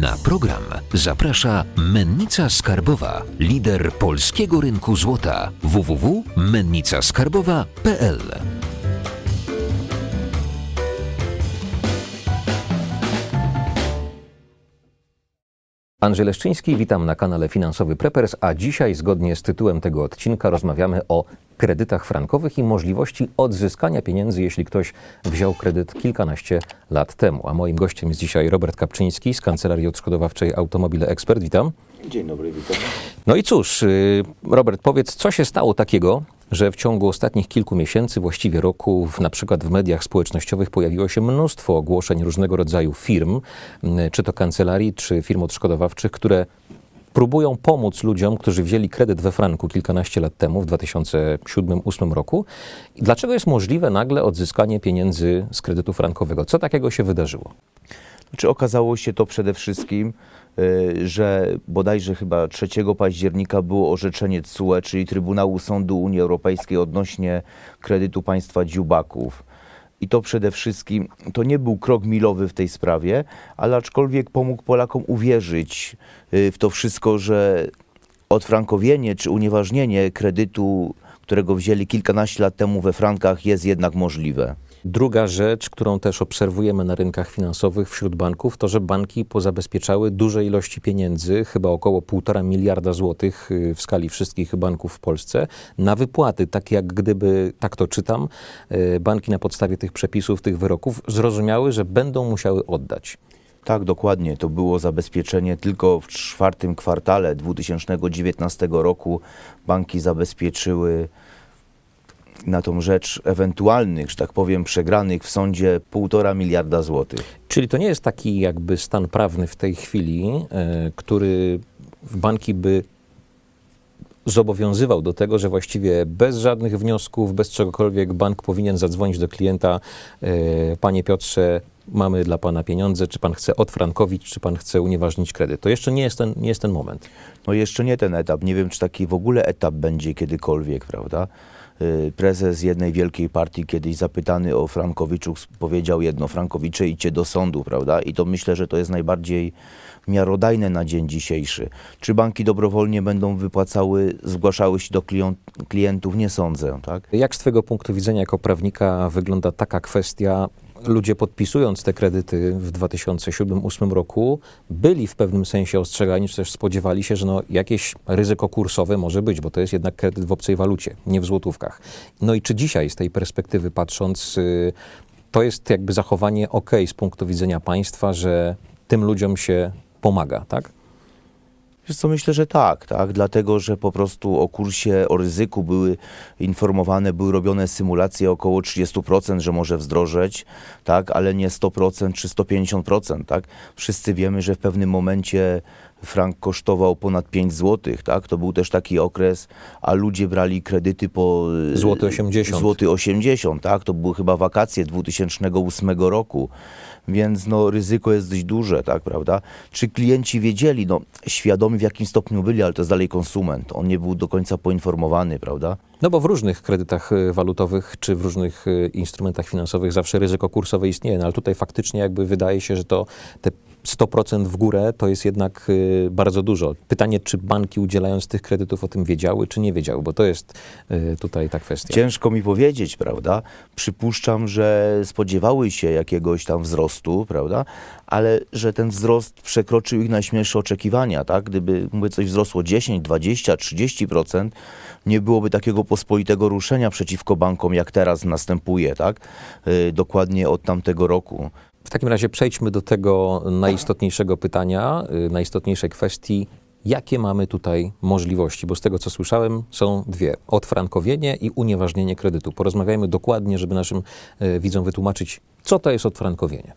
Na program zaprasza Mennica Skarbowa, lider polskiego rynku złota www.mennicaskarbowa.pl. Andrzej Leszczyński, witam na kanale Finansowy Preppers, a dzisiaj zgodnie z tytułem tego odcinka rozmawiamy o kredytach frankowych i możliwości odzyskania pieniędzy, jeśli ktoś wziął kredyt kilkanaście lat temu. A moim gościem jest dzisiaj Robert Kapczyński z Kancelarii Odszkodowawczej Automobile Expert. Witam. Dzień dobry, witam. No i cóż, y, Robert, powiedz, co się stało takiego, że w ciągu ostatnich kilku miesięcy, właściwie roku, na przykład w mediach społecznościowych pojawiło się mnóstwo ogłoszeń różnego rodzaju firm, czy to kancelarii, czy firm odszkodowawczych, które próbują pomóc ludziom, którzy wzięli kredyt we franku kilkanaście lat temu, w 2007-2008 roku. I dlaczego jest możliwe nagle odzyskanie pieniędzy z kredytu frankowego? Co takiego się wydarzyło? Znaczy okazało się to przede wszystkim, że bodajże chyba 3 października było orzeczenie TSUE, czyli Trybunału Sądu Unii Europejskiej odnośnie kredytu państwa dziubaków. I to przede wszystkim, to nie był krok milowy w tej sprawie, ale aczkolwiek pomógł Polakom uwierzyć y, w to wszystko, że odfrankowienie czy unieważnienie kredytu, którego wzięli kilkanaście lat temu we frankach, jest jednak możliwe. Druga rzecz, którą też obserwujemy na rynkach finansowych wśród banków, to że banki pozabezpieczały duże ilości pieniędzy, chyba około 1,5 miliarda złotych y, w skali wszystkich banków w Polsce, na wypłaty, tak jak gdyby, tak to czytam, y, banki na podstawie tych przepisów, tych wyroków zrozumiały, że będą musiały oddać. Tak, dokładnie. To było zabezpieczenie tylko w czwartym kwartale 2019 roku. Banki zabezpieczyły na tą rzecz ewentualnych, że tak powiem, przegranych w sądzie półtora miliarda złotych. Czyli to nie jest taki jakby stan prawny w tej chwili, e, który banki by zobowiązywał do tego, że właściwie bez żadnych wniosków, bez czegokolwiek bank powinien zadzwonić do klienta, e, panie Piotrze, mamy dla pana pieniądze, czy pan chce odfrankowić, czy pan chce unieważnić kredyt. To jeszcze nie jest ten, nie jest ten moment. No jeszcze nie ten etap. Nie wiem, czy taki w ogóle etap będzie kiedykolwiek, prawda? Y, prezes jednej wielkiej partii kiedyś zapytany o Frankowiczów powiedział jedno, Frankowicze idźcie do sądu, prawda? I to myślę, że to jest najbardziej miarodajne na dzień dzisiejszy. Czy banki dobrowolnie będą wypłacały, zgłaszały się do klientów? Nie sądzę, tak? Jak z Twojego punktu widzenia jako prawnika wygląda taka kwestia ludzie podpisując te kredyty w 2007-2008 roku, byli w pewnym sensie ostrzegani, czy też spodziewali się, że no, jakieś ryzyko kursowe może być, bo to jest jednak kredyt w obcej walucie, nie w złotówkach. No i czy dzisiaj z tej perspektywy patrząc, y, to jest jakby zachowanie ok z punktu widzenia państwa, że tym ludziom się pomaga, tak? Wiesz co, myślę, że tak, tak, dlatego, że po prostu o kursie, o ryzyku były informowane, były robione symulacje około 30%, że może wzdrożeć, tak, ale nie 100% czy 150%, tak. Wszyscy wiemy, że w pewnym momencie frank kosztował ponad 5 zł, tak? To był też taki okres, a ludzie brali kredyty po złoty 80. Złoty 80, tak? To były chyba wakacje 2008 roku więc no, ryzyko jest dość duże, tak, prawda? Czy klienci wiedzieli, no, świadomi w jakim stopniu byli, ale to jest dalej konsument, on nie był do końca poinformowany, prawda? No bo w różnych kredytach y, walutowych czy w różnych y, instrumentach finansowych zawsze ryzyko kursowe istnieje, no ale tutaj faktycznie jakby wydaje się, że to te 100% w górę to jest jednak y, bardzo dużo. Pytanie, czy banki udzielając tych kredytów o tym wiedziały, czy nie wiedziały, bo to jest y, tutaj ta kwestia. Ciężko mi powiedzieć, prawda? Przypuszczam, że spodziewały się jakiegoś tam wzrostu, prawda? Ale że ten wzrost przekroczył ich najśmielsze oczekiwania, tak? Gdyby, mówię, coś wzrosło 10, 20, 30%, nie byłoby takiego pospolitego ruszenia przeciwko bankom, jak teraz następuje, tak? Y, dokładnie od tamtego roku. W takim razie przejdźmy do tego najistotniejszego pytania, y, najistotniejszej kwestii. Jakie mamy tutaj możliwości? Bo z tego, co słyszałem, są dwie: odfrankowienie i unieważnienie kredytu. Porozmawiajmy dokładnie, żeby naszym y, widzom wytłumaczyć, co to jest odfrankowienie.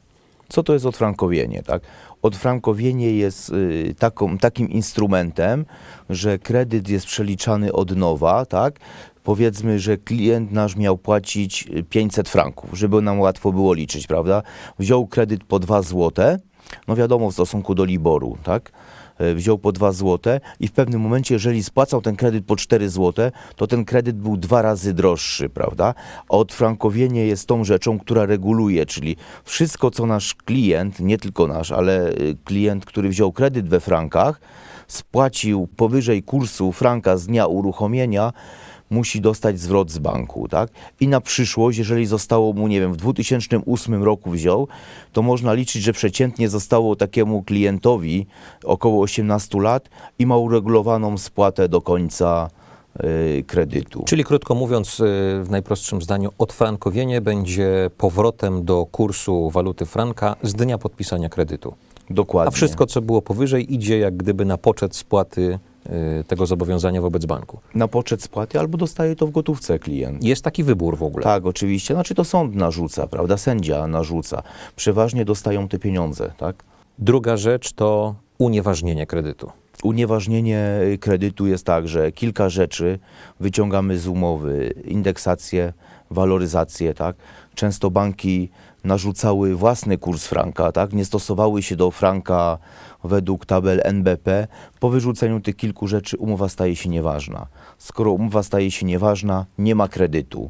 Co to jest odfrankowienie? Tak? Odfrankowienie jest y, taką, takim instrumentem, że kredyt jest przeliczany od nowa, tak? Powiedzmy, że klient nasz miał płacić 500 franków, żeby nam łatwo było liczyć, prawda? Wziął kredyt po 2 złote, no wiadomo, w stosunku do Liboru, tak? e, wziął po 2 złote i w pewnym momencie, jeżeli spłacał ten kredyt po 4 złote, to ten kredyt był dwa razy droższy, prawda? A odfrankowienie jest tą rzeczą, która reguluje, czyli wszystko, co nasz klient, nie tylko nasz, ale y, klient, który wziął kredyt we frankach, spłacił powyżej kursu franka z dnia uruchomienia, musi dostać zwrot z banku, tak? I na przyszłość, jeżeli zostało mu, nie wiem, w 2008 roku wziął, to można liczyć, że przeciętnie zostało takiemu klientowi około 18 lat i ma uregulowaną spłatę do końca y, kredytu. Czyli krótko mówiąc, y, w najprostszym zdaniu, odfrankowienie będzie powrotem do kursu waluty franka z dnia podpisania kredytu. Dokładnie. A wszystko, co było powyżej, idzie jak gdyby na poczet spłaty tego zobowiązania wobec banku. Na poczet spłaty albo dostaje to w gotówce klient. Jest taki wybór w ogóle. Tak, oczywiście. Znaczy to sąd narzuca, prawda? Sędzia narzuca. Przeważnie dostają te pieniądze, tak? Druga rzecz to unieważnienie kredytu. Unieważnienie kredytu jest tak, że kilka rzeczy wyciągamy z umowy, indeksację, waloryzację, tak? Często banki narzucały własny kurs franka, tak? Nie stosowały się do franka według tabel NBP. Po wyrzuceniu tych kilku rzeczy umowa staje się nieważna. Skoro umowa staje się nieważna, nie ma kredytu.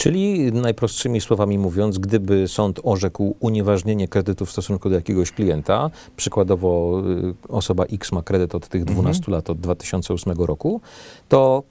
Czyli najprostszymi słowami mówiąc, gdyby sąd orzekł unieważnienie kredytu w stosunku do jakiegoś klienta, przykładowo y, osoba X ma kredyt od tych 12 lat, od 2008 roku, to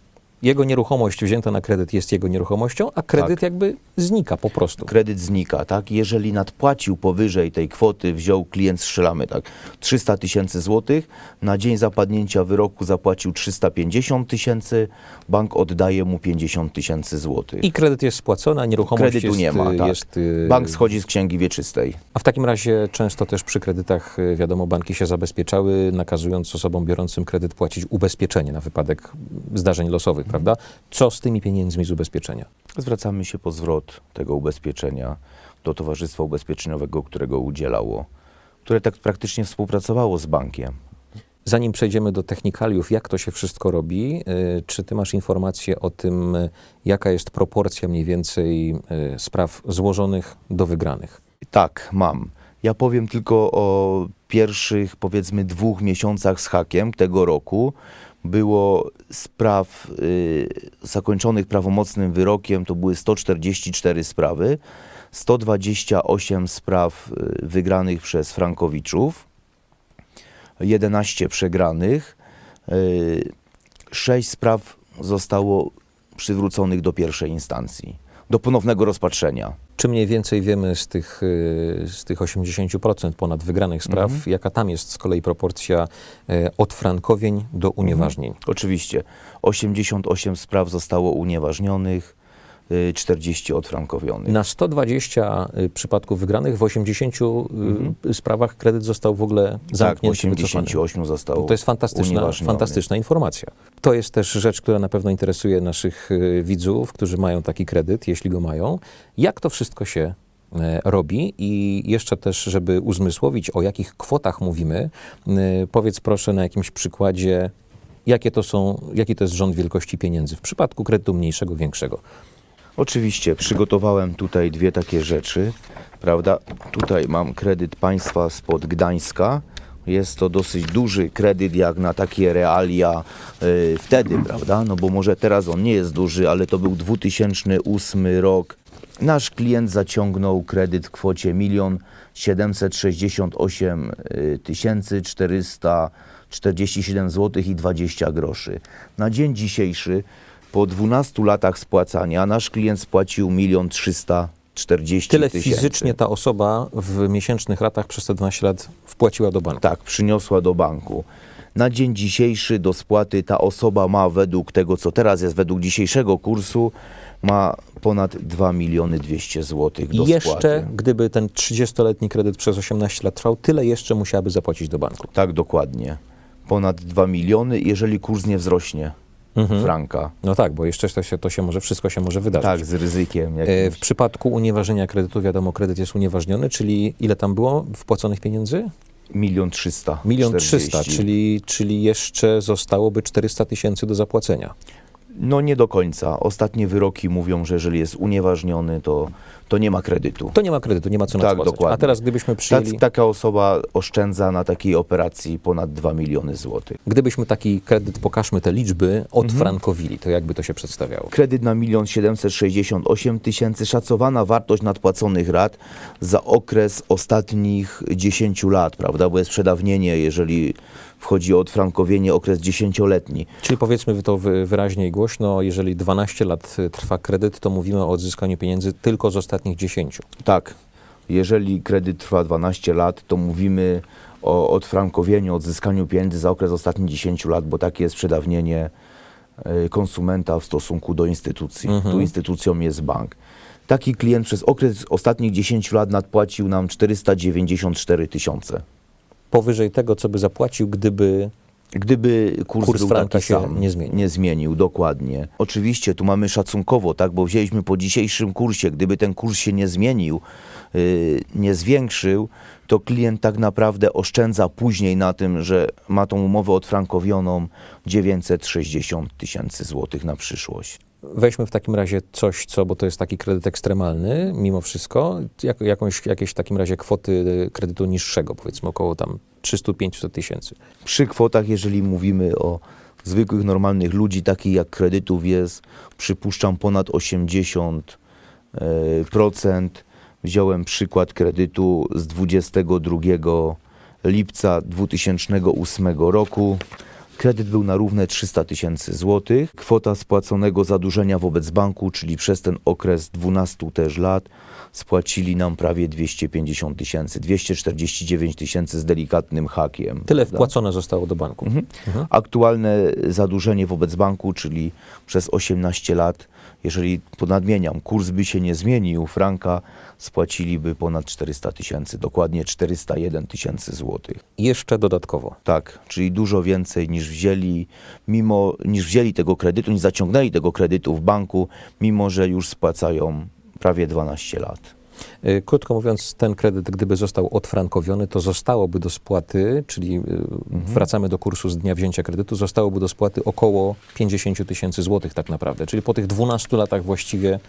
jego nieruchomość wzięta na kredyt jest jego nieruchomością, a kredyt Tak. jakby znika po prostu. kredyt znika, tak? Jeżeli nadpłacił powyżej tej kwoty, wziął klient, strzelamy, tak? 300 tysięcy złotych, na dzień zapadnięcia wyroku zapłacił 350 tysięcy, bank oddaje mu 50 tysięcy złotych. I kredyt jest spłacony, a nieruchomość Kredytu jest, nie ma, y, tak. jest y, Bank schodzi z księgi wieczystej. A w takim razie często też przy kredytach, y, wiadomo, banki się zabezpieczały, nakazując osobom biorącym kredyt płacić ubezpieczenie na wypadek zdarzeń losowych. Prawda? Co z tymi pieniędzmi z ubezpieczenia? Zwracamy się po zwrot tego ubezpieczenia do Towarzystwa Ubezpieczeniowego, którego udzielało, które tak praktycznie współpracowało z bankiem. Zanim przejdziemy do technikaliów, jak to się wszystko robi, y, czy ty masz informację o tym, jaka jest proporcja mniej więcej y, spraw złożonych do wygranych? Tak, mam. Ja powiem tylko o pierwszych, powiedzmy, dwóch miesiącach z hakiem tego roku. Było spraw y, zakończonych prawomocnym wyrokiem, to były 144 sprawy, 128 spraw y, wygranych przez Frankowiczów, 11 przegranych, y, 6 spraw zostało przywróconych do pierwszej instancji, do ponownego rozpatrzenia. Czy mniej więcej wiemy z tych, y, z tych 80% ponad wygranych spraw, Mhm. jaka tam jest z kolei proporcja y, odfrankowień do unieważnień? Oczywiście. 88 spraw zostało unieważnionych, 40 odfrankowionych. Na 120 y, przypadków wygranych w 80 y, sprawach kredyt został w ogóle Mhm. tak, zamknięty, wycofany. 88 zostało To jest fantastyczna, fantastyczna informacja. To jest też rzecz, która na pewno interesuje naszych y, widzów, którzy mają taki kredyt, jeśli go mają. Jak to wszystko się e, robi i jeszcze też, żeby uzmysłowić, o jakich kwotach mówimy, y, powiedz proszę na jakimś przykładzie, jakie to są, jaki to jest rząd wielkości pieniędzy w przypadku kredytu mniejszego, większego. Oczywiście przygotowałem tutaj dwie takie rzeczy, prawda? Tutaj mam kredyt państwa spod Gdańska. Jest to dosyć duży kredyt jak na takie realia y, wtedy, prawda? No bo może teraz on nie jest duży, ale to był 2008 rok. Nasz klient zaciągnął kredyt w kwocie 1 768 447 zł i 20 groszy. Na dzień dzisiejszy po 12 latach spłacania nasz klient spłacił 1 340 Tyle tysięcy. fizycznie ta osoba w miesięcznych ratach przez te 12 lat wpłaciła do banku. Tak, przyniosła do banku. Na dzień dzisiejszy do spłaty ta osoba ma według tego, co teraz jest, według dzisiejszego kursu, ma ponad 2 miliony 200 zł do I jeszcze, spłaty. gdyby ten 30-letni kredyt przez 18 lat trwał, tyle jeszcze musiałaby zapłacić do banku. Tak, dokładnie. Ponad 2 miliony, jeżeli kurs nie wzrośnie Mhm. franka. No tak, bo jeszcze to się, to się może, wszystko się może wydarzyć. Tak, z ryzykiem E, jakimś. W przypadku unieważnienia kredytu, wiadomo, kredyt jest unieważniony, czyli ile tam było wpłaconych pieniędzy? Milion trzysta. Milion 40. trzysta, czyli, czyli jeszcze zostałoby 400 tysięcy do zapłacenia. No nie do końca. Ostatnie wyroki mówią, że jeżeli jest unieważniony, to, to nie ma kredytu. To nie ma kredytu, nie ma co Tak, nadpłacać. dokładnie. A teraz gdybyśmy przyjęli, taka osoba oszczędza na takiej operacji ponad 2 miliony złotych. gdybyśmy taki kredyt, pokażmy te liczby, Mhm. odfrankowili, to jakby to się przedstawiało? Kredyt na 1 768 tysięcy, szacowana wartość nadpłaconych rat za okres ostatnich 10 lat, prawda? Bo jest przedawnienie, jeżeli wchodzi o odfrankowienie, okres 10-letni. Czyli powiedzmy to wy- wyraźnie i głośno, jeżeli 12 lat y, trwa kredyt, to mówimy o odzyskaniu pieniędzy tylko z ostatnich 10. Tak, jeżeli kredyt trwa 12 lat, to mówimy o odfrankowieniu, odzyskaniu pieniędzy za okres ostatnich 10 lat, bo takie jest przedawnienie e, konsumenta w stosunku do instytucji. Mhm. Tu instytucją jest bank. Taki klient przez okres ostatnich 10 lat nadpłacił nam 494 tysiące. Powyżej tego, co by zapłacił, gdyby Gdyby kurs, Kurs franka się sam, nie zmienił. Nie zmienił, dokładnie. Oczywiście tu mamy szacunkowo, tak, bo wzięliśmy po dzisiejszym kursie. Gdyby ten kurs się nie zmienił, yy, nie zwiększył, to klient tak naprawdę oszczędza później na tym, że ma tą umowę odfrankowioną 960 tysięcy złotych na przyszłość. Weźmy w takim razie coś, co, bo to jest taki kredyt ekstremalny, mimo wszystko, jak, jakąś, jakieś w takim razie kwoty y, kredytu niższego, powiedzmy około tam 300-500 tysięcy. Przy kwotach, jeżeli mówimy o zwykłych, normalnych ludzi, takich jak kredytów jest, przypuszczam, ponad 80 e, procent. Wziąłem przykład kredytu z 22 lipca 2008 roku. Kredyt był na równe 300 tysięcy złotych. Kwota spłaconego zadłużenia wobec banku, czyli przez ten okres 12 też lat, spłacili nam prawie 250 tysięcy, 249 tysięcy z delikatnym hakiem. Tyle prawda? wpłacone zostało do banku. Mhm. Aktualne zadłużenie wobec banku, czyli przez 18 lat, jeżeli ponadmieniam, kurs by się nie zmienił, franka spłaciliby ponad 400 tysięcy, dokładnie 401 tysięcy złotych. Jeszcze dodatkowo. Tak, czyli dużo więcej niż wzięli, mimo, niż wzięli tego kredytu, niż zaciągnęli tego kredytu w banku, mimo że już spłacają prawie 12 lat. Y, Krótko mówiąc, ten kredyt, gdyby został odfrankowiony, to zostałoby do spłaty, czyli y, wracamy do kursu z dnia wzięcia kredytu, zostałoby do spłaty około 50 tysięcy złotych tak naprawdę. Czyli po tych 12 latach właściwie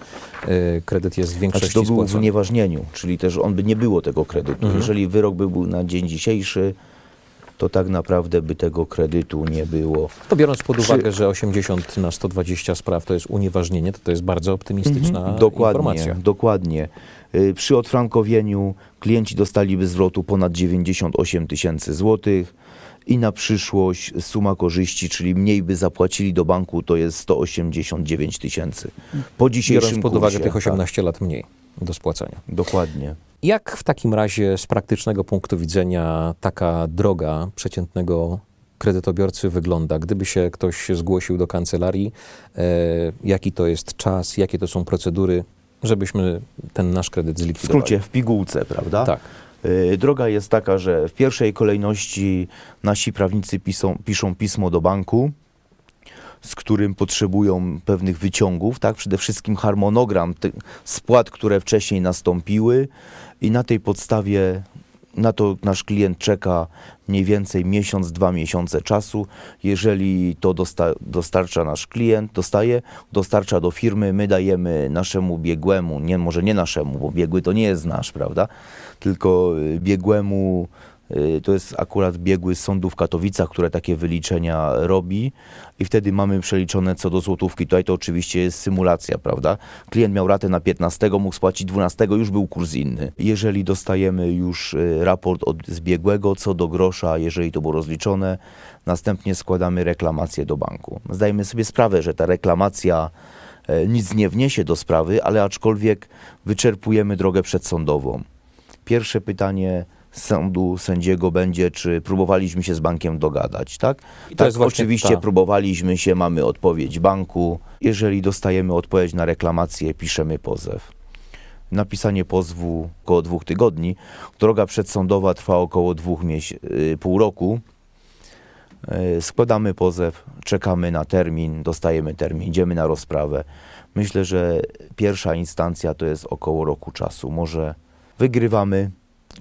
y, kredyt jest w większości Znaczy to był w spłacony. unieważnieniu, czyli też on by nie było tego kredytu. Mhm. Jeżeli wyrok by był na dzień dzisiejszy, to tak naprawdę by tego kredytu nie było. To biorąc pod Przy- uwagę, że 80 na 120 spraw to jest unieważnienie, to to jest bardzo optymistyczna Mhm. dokładnie, informacja. dokładnie. Y, Przy odfrankowieniu klienci dostaliby zwrotu ponad 98 tysięcy złotych i na przyszłość suma korzyści, czyli mniej by zapłacili do banku, to jest 189 tysięcy. Po dzisiejszym Biorąc pod kursie, uwagę tych tak, 18 lat mniej do spłacania. dokładnie. Jak w takim razie z praktycznego punktu widzenia taka droga przeciętnego kredytobiorcy wygląda? Gdyby się ktoś zgłosił do kancelarii, e, jaki to jest czas, jakie to są procedury, żebyśmy ten nasz kredyt W zlikwidowali? skrócie, w pigułce, prawda? Tak. Y, Droga jest taka, że w pierwszej kolejności nasi prawnicy piszą, piszą pismo do banku, z którym potrzebują pewnych wyciągów, tak? Przede wszystkim harmonogram spłat, które wcześniej nastąpiły i na tej podstawie na to nasz klient czeka mniej więcej miesiąc, dwa miesiące czasu. Jeżeli to dosta- dostarcza nasz klient, dostaje, dostarcza do firmy, my dajemy naszemu biegłemu, nie, może nie naszemu, bo biegły to nie jest nasz, prawda? Tylko y, biegłemu, to jest akurat biegły z sądu w Katowicach, które takie wyliczenia robi i wtedy mamy przeliczone co do złotówki. Tutaj to oczywiście jest symulacja, prawda? Klient miał ratę na 15, mógł spłacić 12, już był kurs inny. Jeżeli dostajemy już y, raport od zbiegłego co do grosza, jeżeli to było rozliczone, następnie składamy reklamację do banku. Zdajemy sobie sprawę, że ta reklamacja e, nic nie wniesie do sprawy, ale aczkolwiek wyczerpujemy drogę przedsądową. Pierwsze pytanie sądu, sędziego będzie, czy próbowaliśmy się z bankiem dogadać, tak? Tak, oczywiście ta- próbowaliśmy się, mamy odpowiedź banku. Jeżeli dostajemy odpowiedź na reklamację, piszemy pozew. Napisanie pozwu około dwóch tygodni. Droga przedsądowa trwa około dwóch miesięcy, pół roku. E, Składamy pozew, czekamy na termin, dostajemy termin, idziemy na rozprawę. Myślę, że pierwsza instancja to jest około roku czasu. Może wygrywamy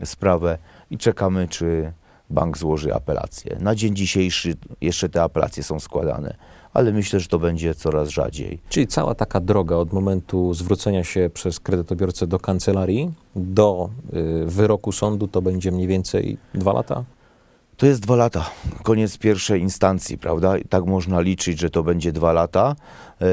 sprawę i czekamy, czy bank złoży apelację. Na dzień dzisiejszy jeszcze te apelacje są składane, ale myślę, że to będzie coraz rzadziej. Czyli cała taka droga od momentu zwrócenia się przez kredytobiorcę do kancelarii do y, wyroku sądu to będzie mniej więcej dwa lata? To jest dwa lata, koniec pierwszej instancji, prawda? I tak można liczyć, że to będzie dwa lata. E,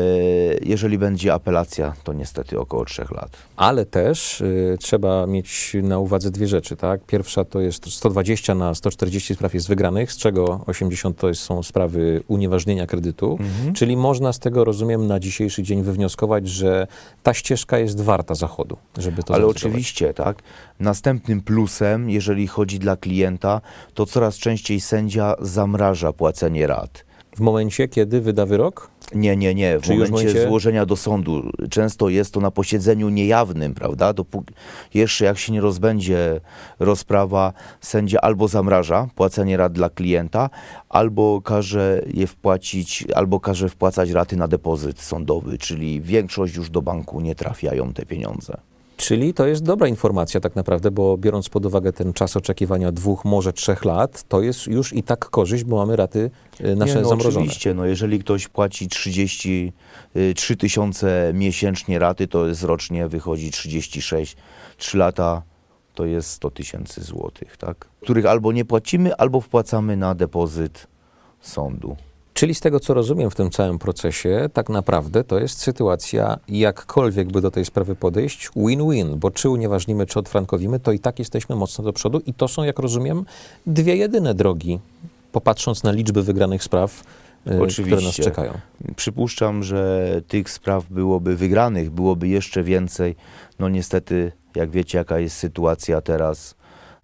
Jeżeli będzie apelacja, to niestety około trzech lat. Ale też y, trzeba mieć na uwadze dwie rzeczy, tak? Pierwsza to jest 120 na 140 spraw jest wygranych, z czego 80 to jest, są sprawy unieważnienia kredytu, czyli można z tego, rozumiem, na dzisiejszy dzień wywnioskować, że ta ścieżka jest warta zachodu, żeby to Ale oczywiście, tak. Następnym plusem, jeżeli chodzi dla klienta, to coraz częściej sędzia zamraża płacenie rat. W momencie, kiedy wyda wyrok? Nie, nie, nie. W Czy momencie momencie- złożenia do sądu. Często jest to na posiedzeniu niejawnym, prawda? Dopóki, jeszcze jak się nie rozbędzie rozprawa, sędzia albo zamraża płacenie rat dla klienta, albo każe je wpłacić, albo każe wpłacać raty na depozyt sądowy, czyli większość już do banku nie trafiają te pieniądze. Czyli to jest dobra informacja tak naprawdę, bo biorąc pod uwagę ten czas oczekiwania dwóch, może trzech lat, to jest już i tak korzyść, bo mamy raty y, nasze nie, no zamrożone. Oczywiście, no jeżeli ktoś płaci 33 tysiące miesięcznie raty, to jest rocznie wychodzi 36, 3 lata to jest 100 tysięcy złotych, tak? Których albo nie płacimy, albo wpłacamy na depozyt sądu. Czyli z tego, co rozumiem w tym całym procesie, tak naprawdę to jest sytuacja, jakkolwiek by do tej sprawy podejść, win-win, bo czy unieważnimy, czy odfrankowimy, to i tak jesteśmy mocno do przodu i to są, jak rozumiem, dwie jedyne drogi, popatrząc na liczby wygranych spraw, y, które nas Oczywiście. czekają. Przypuszczam, że tych spraw byłoby wygranych, byłoby jeszcze więcej. No niestety, jak wiecie, jaka jest sytuacja teraz,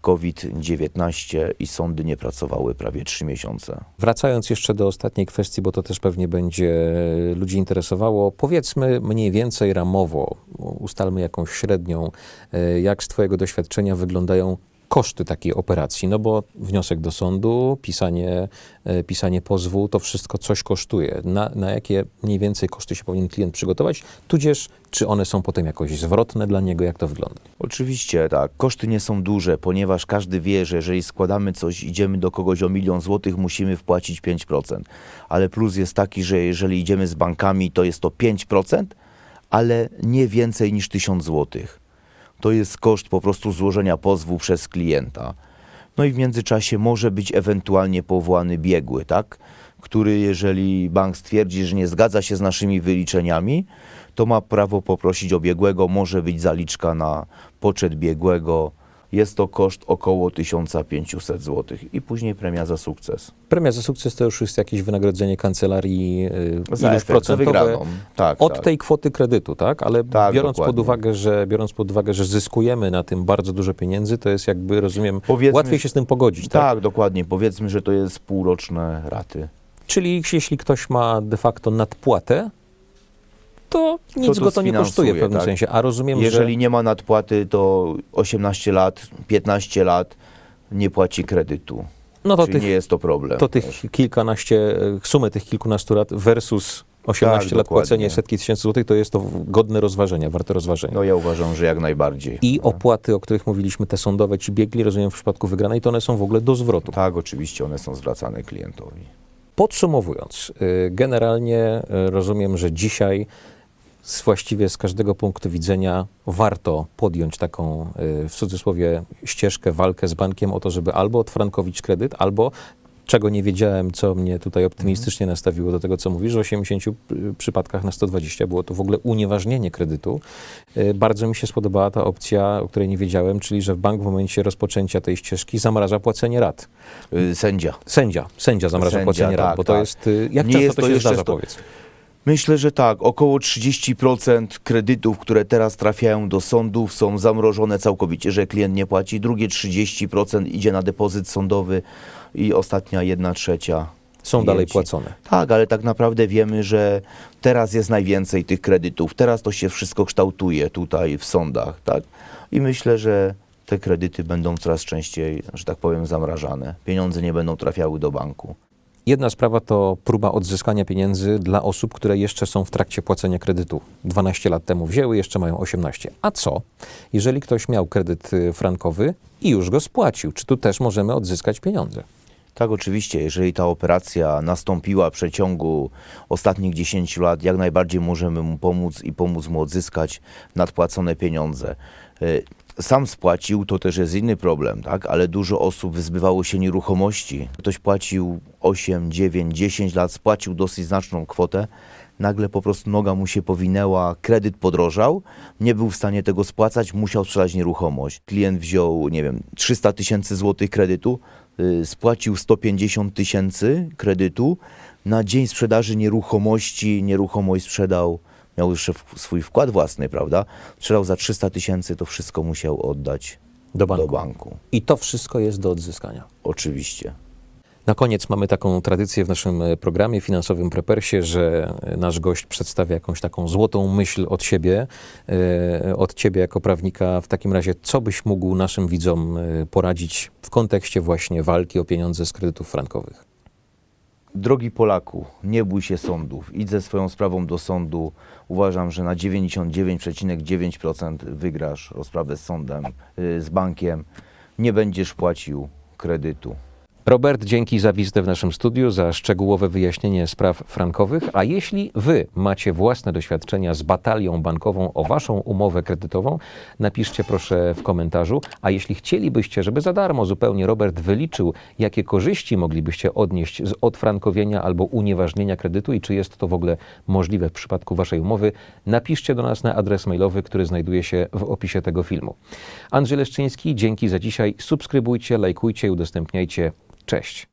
COVID-19 i sądy nie pracowały prawie 3 miesiące. Wracając jeszcze do ostatniej kwestii, bo to też pewnie będzie ludzi interesowało, powiedzmy mniej więcej ramowo, ustalmy jakąś średnią, e, jak z Twojego doświadczenia wyglądają koszty takiej operacji, no bo wniosek do sądu, pisanie, e, pisanie pozwu, to wszystko coś kosztuje. Na, na jakie mniej więcej koszty się powinien klient przygotować, tudzież czy one są potem jakoś zwrotne dla niego, jak to wygląda? Oczywiście tak. Koszty nie są duże, ponieważ każdy wie, że jeżeli składamy coś, idziemy do kogoś o milion złotych, musimy wpłacić 5%. Ale plus jest taki, że jeżeli idziemy z bankami, to jest to 5%, ale nie więcej niż 1000 złotych. To jest koszt po prostu złożenia pozwu przez klienta. No i w międzyczasie może być ewentualnie powołany biegły, tak? Który, jeżeli bank stwierdzi, że nie zgadza się z naszymi wyliczeniami, to ma prawo poprosić o biegłego, może być zaliczka na poczet biegłego. Jest to koszt około 1500 zł i później premia za sukces. Premia za sukces to już jest jakieś wynagrodzenie kancelarii, y, Za iluś efekt, procentowe. Tak, od tak. tej kwoty kredytu, tak? Ale Tak, biorąc, pod uwagę, że, biorąc pod uwagę, że zyskujemy na tym bardzo dużo pieniędzy, to jest jakby, rozumiem, Powiedzmy, łatwiej się z tym pogodzić, tak? Tak, dokładnie. Powiedzmy, że to jest półroczne raty. Czyli jeśli ktoś ma de facto nadpłatę, to nic to go to nie kosztuje w pewnym tak. sensie. A rozumiem, Jeżeli że... nie ma nadpłaty, to 18 lat, 15 lat nie płaci kredytu. No to Czyli tych, nie jest to problem. to tych kilkanaście, e, sumę tych kilkunastu lat versus 18 Tak, lat dokładnie. płacenie setki tysięcy złotych, to jest to godne rozważenia, warte rozważenia. No ja uważam, że jak najbardziej. I opłaty, o których mówiliśmy, te sądowe, ci biegli, rozumiem, w przypadku wygranej, to one są w ogóle do zwrotu. Tak, oczywiście one są zwracane klientowi. Podsumowując, y, generalnie y, rozumiem, że dzisiaj z właściwie z każdego punktu widzenia warto podjąć taką, y, w cudzysłowie, ścieżkę, walkę z bankiem o to, żeby albo odfrankowić kredyt, albo czego nie wiedziałem, co mnie tutaj optymistycznie nastawiło do tego, co mówisz, w 80 pr- przypadkach na 120 było to w ogóle unieważnienie kredytu. Y, Bardzo mi się spodobała ta opcja, o której nie wiedziałem, czyli że bank w momencie rozpoczęcia tej ścieżki zamraża płacenie rat. Y, Sędzia. Sędzia, sędzia zamraża Sędzia, płacenie rat, tak, bo to tak. jest, y, jak Nie często jest to to się zdarza, sto- powiedz? Myślę, że tak. Około 30% kredytów, które teraz trafiają do sądów, są zamrożone całkowicie, że klient nie płaci. Drugie 30% idzie na depozyt sądowy i ostatnia jedna trzecia. Są dalej klienci. płacone. Tak, ale tak naprawdę wiemy, że teraz jest najwięcej tych kredytów. Teraz to się wszystko kształtuje tutaj w sądach, tak? I myślę, że te kredyty będą coraz częściej, że tak powiem, zamrażane. Pieniądze nie będą trafiały do banku. Jedna sprawa to próba odzyskania pieniędzy dla osób, które jeszcze są w trakcie płacenia kredytu. 12 lat temu wzięły, jeszcze mają 18. A co, jeżeli ktoś miał kredyt y, frankowy i już go spłacił? Czy tu też możemy odzyskać pieniądze? Tak, oczywiście, jeżeli ta operacja nastąpiła w przeciągu ostatnich 10 lat, jak najbardziej możemy mu pomóc i pomóc mu odzyskać nadpłacone pieniądze. Sam spłacił, to też jest inny problem, tak? ale dużo osób wyzbywało się nieruchomości. Ktoś płacił 8, 9, 10 lat, spłacił dosyć znaczną kwotę, nagle po prostu noga mu się powinęła, kredyt podrożał, nie był w stanie tego spłacać, musiał sprzedać nieruchomość. Klient wziął, nie wiem, 300 tysięcy złotych kredytu, y, spłacił 150 tysięcy kredytu, na dzień sprzedaży nieruchomości, nieruchomość sprzedał, miał w- swój wkład własny, prawda? Sprzedał za 300 tysięcy, to wszystko musiał oddać Do banku. do banku. I to wszystko jest do odzyskania. Oczywiście. Na koniec mamy taką tradycję w naszym e, programie finansowym Prepersie, że e, nasz gość przedstawia jakąś taką złotą myśl od siebie, e, od ciebie jako prawnika. W takim razie, co byś mógł naszym widzom poradzić w kontekście właśnie walki o pieniądze z kredytów frankowych? Drogi Polaku, nie bój się sądów. Idź ze swoją sprawą do sądu. Uważam, że na 99,9% wygrasz rozprawę z sądem, y, z bankiem. Nie będziesz płacił kredytu. Robert, dzięki za wizytę w naszym studiu, za szczegółowe wyjaśnienie spraw frankowych. A jeśli Wy macie własne doświadczenia z batalią bankową o Waszą umowę kredytową, napiszcie proszę w komentarzu. A jeśli chcielibyście, żeby za darmo zupełnie Robert wyliczył, jakie korzyści moglibyście odnieść z odfrankowienia albo unieważnienia kredytu i czy jest to w ogóle możliwe w przypadku Waszej umowy, napiszcie do nas na adres mailowy, który znajduje się w opisie tego filmu. Andrzej Leszczyński, dzięki za dzisiaj. Subskrybujcie, lajkujcie i udostępniajcie. Cześć.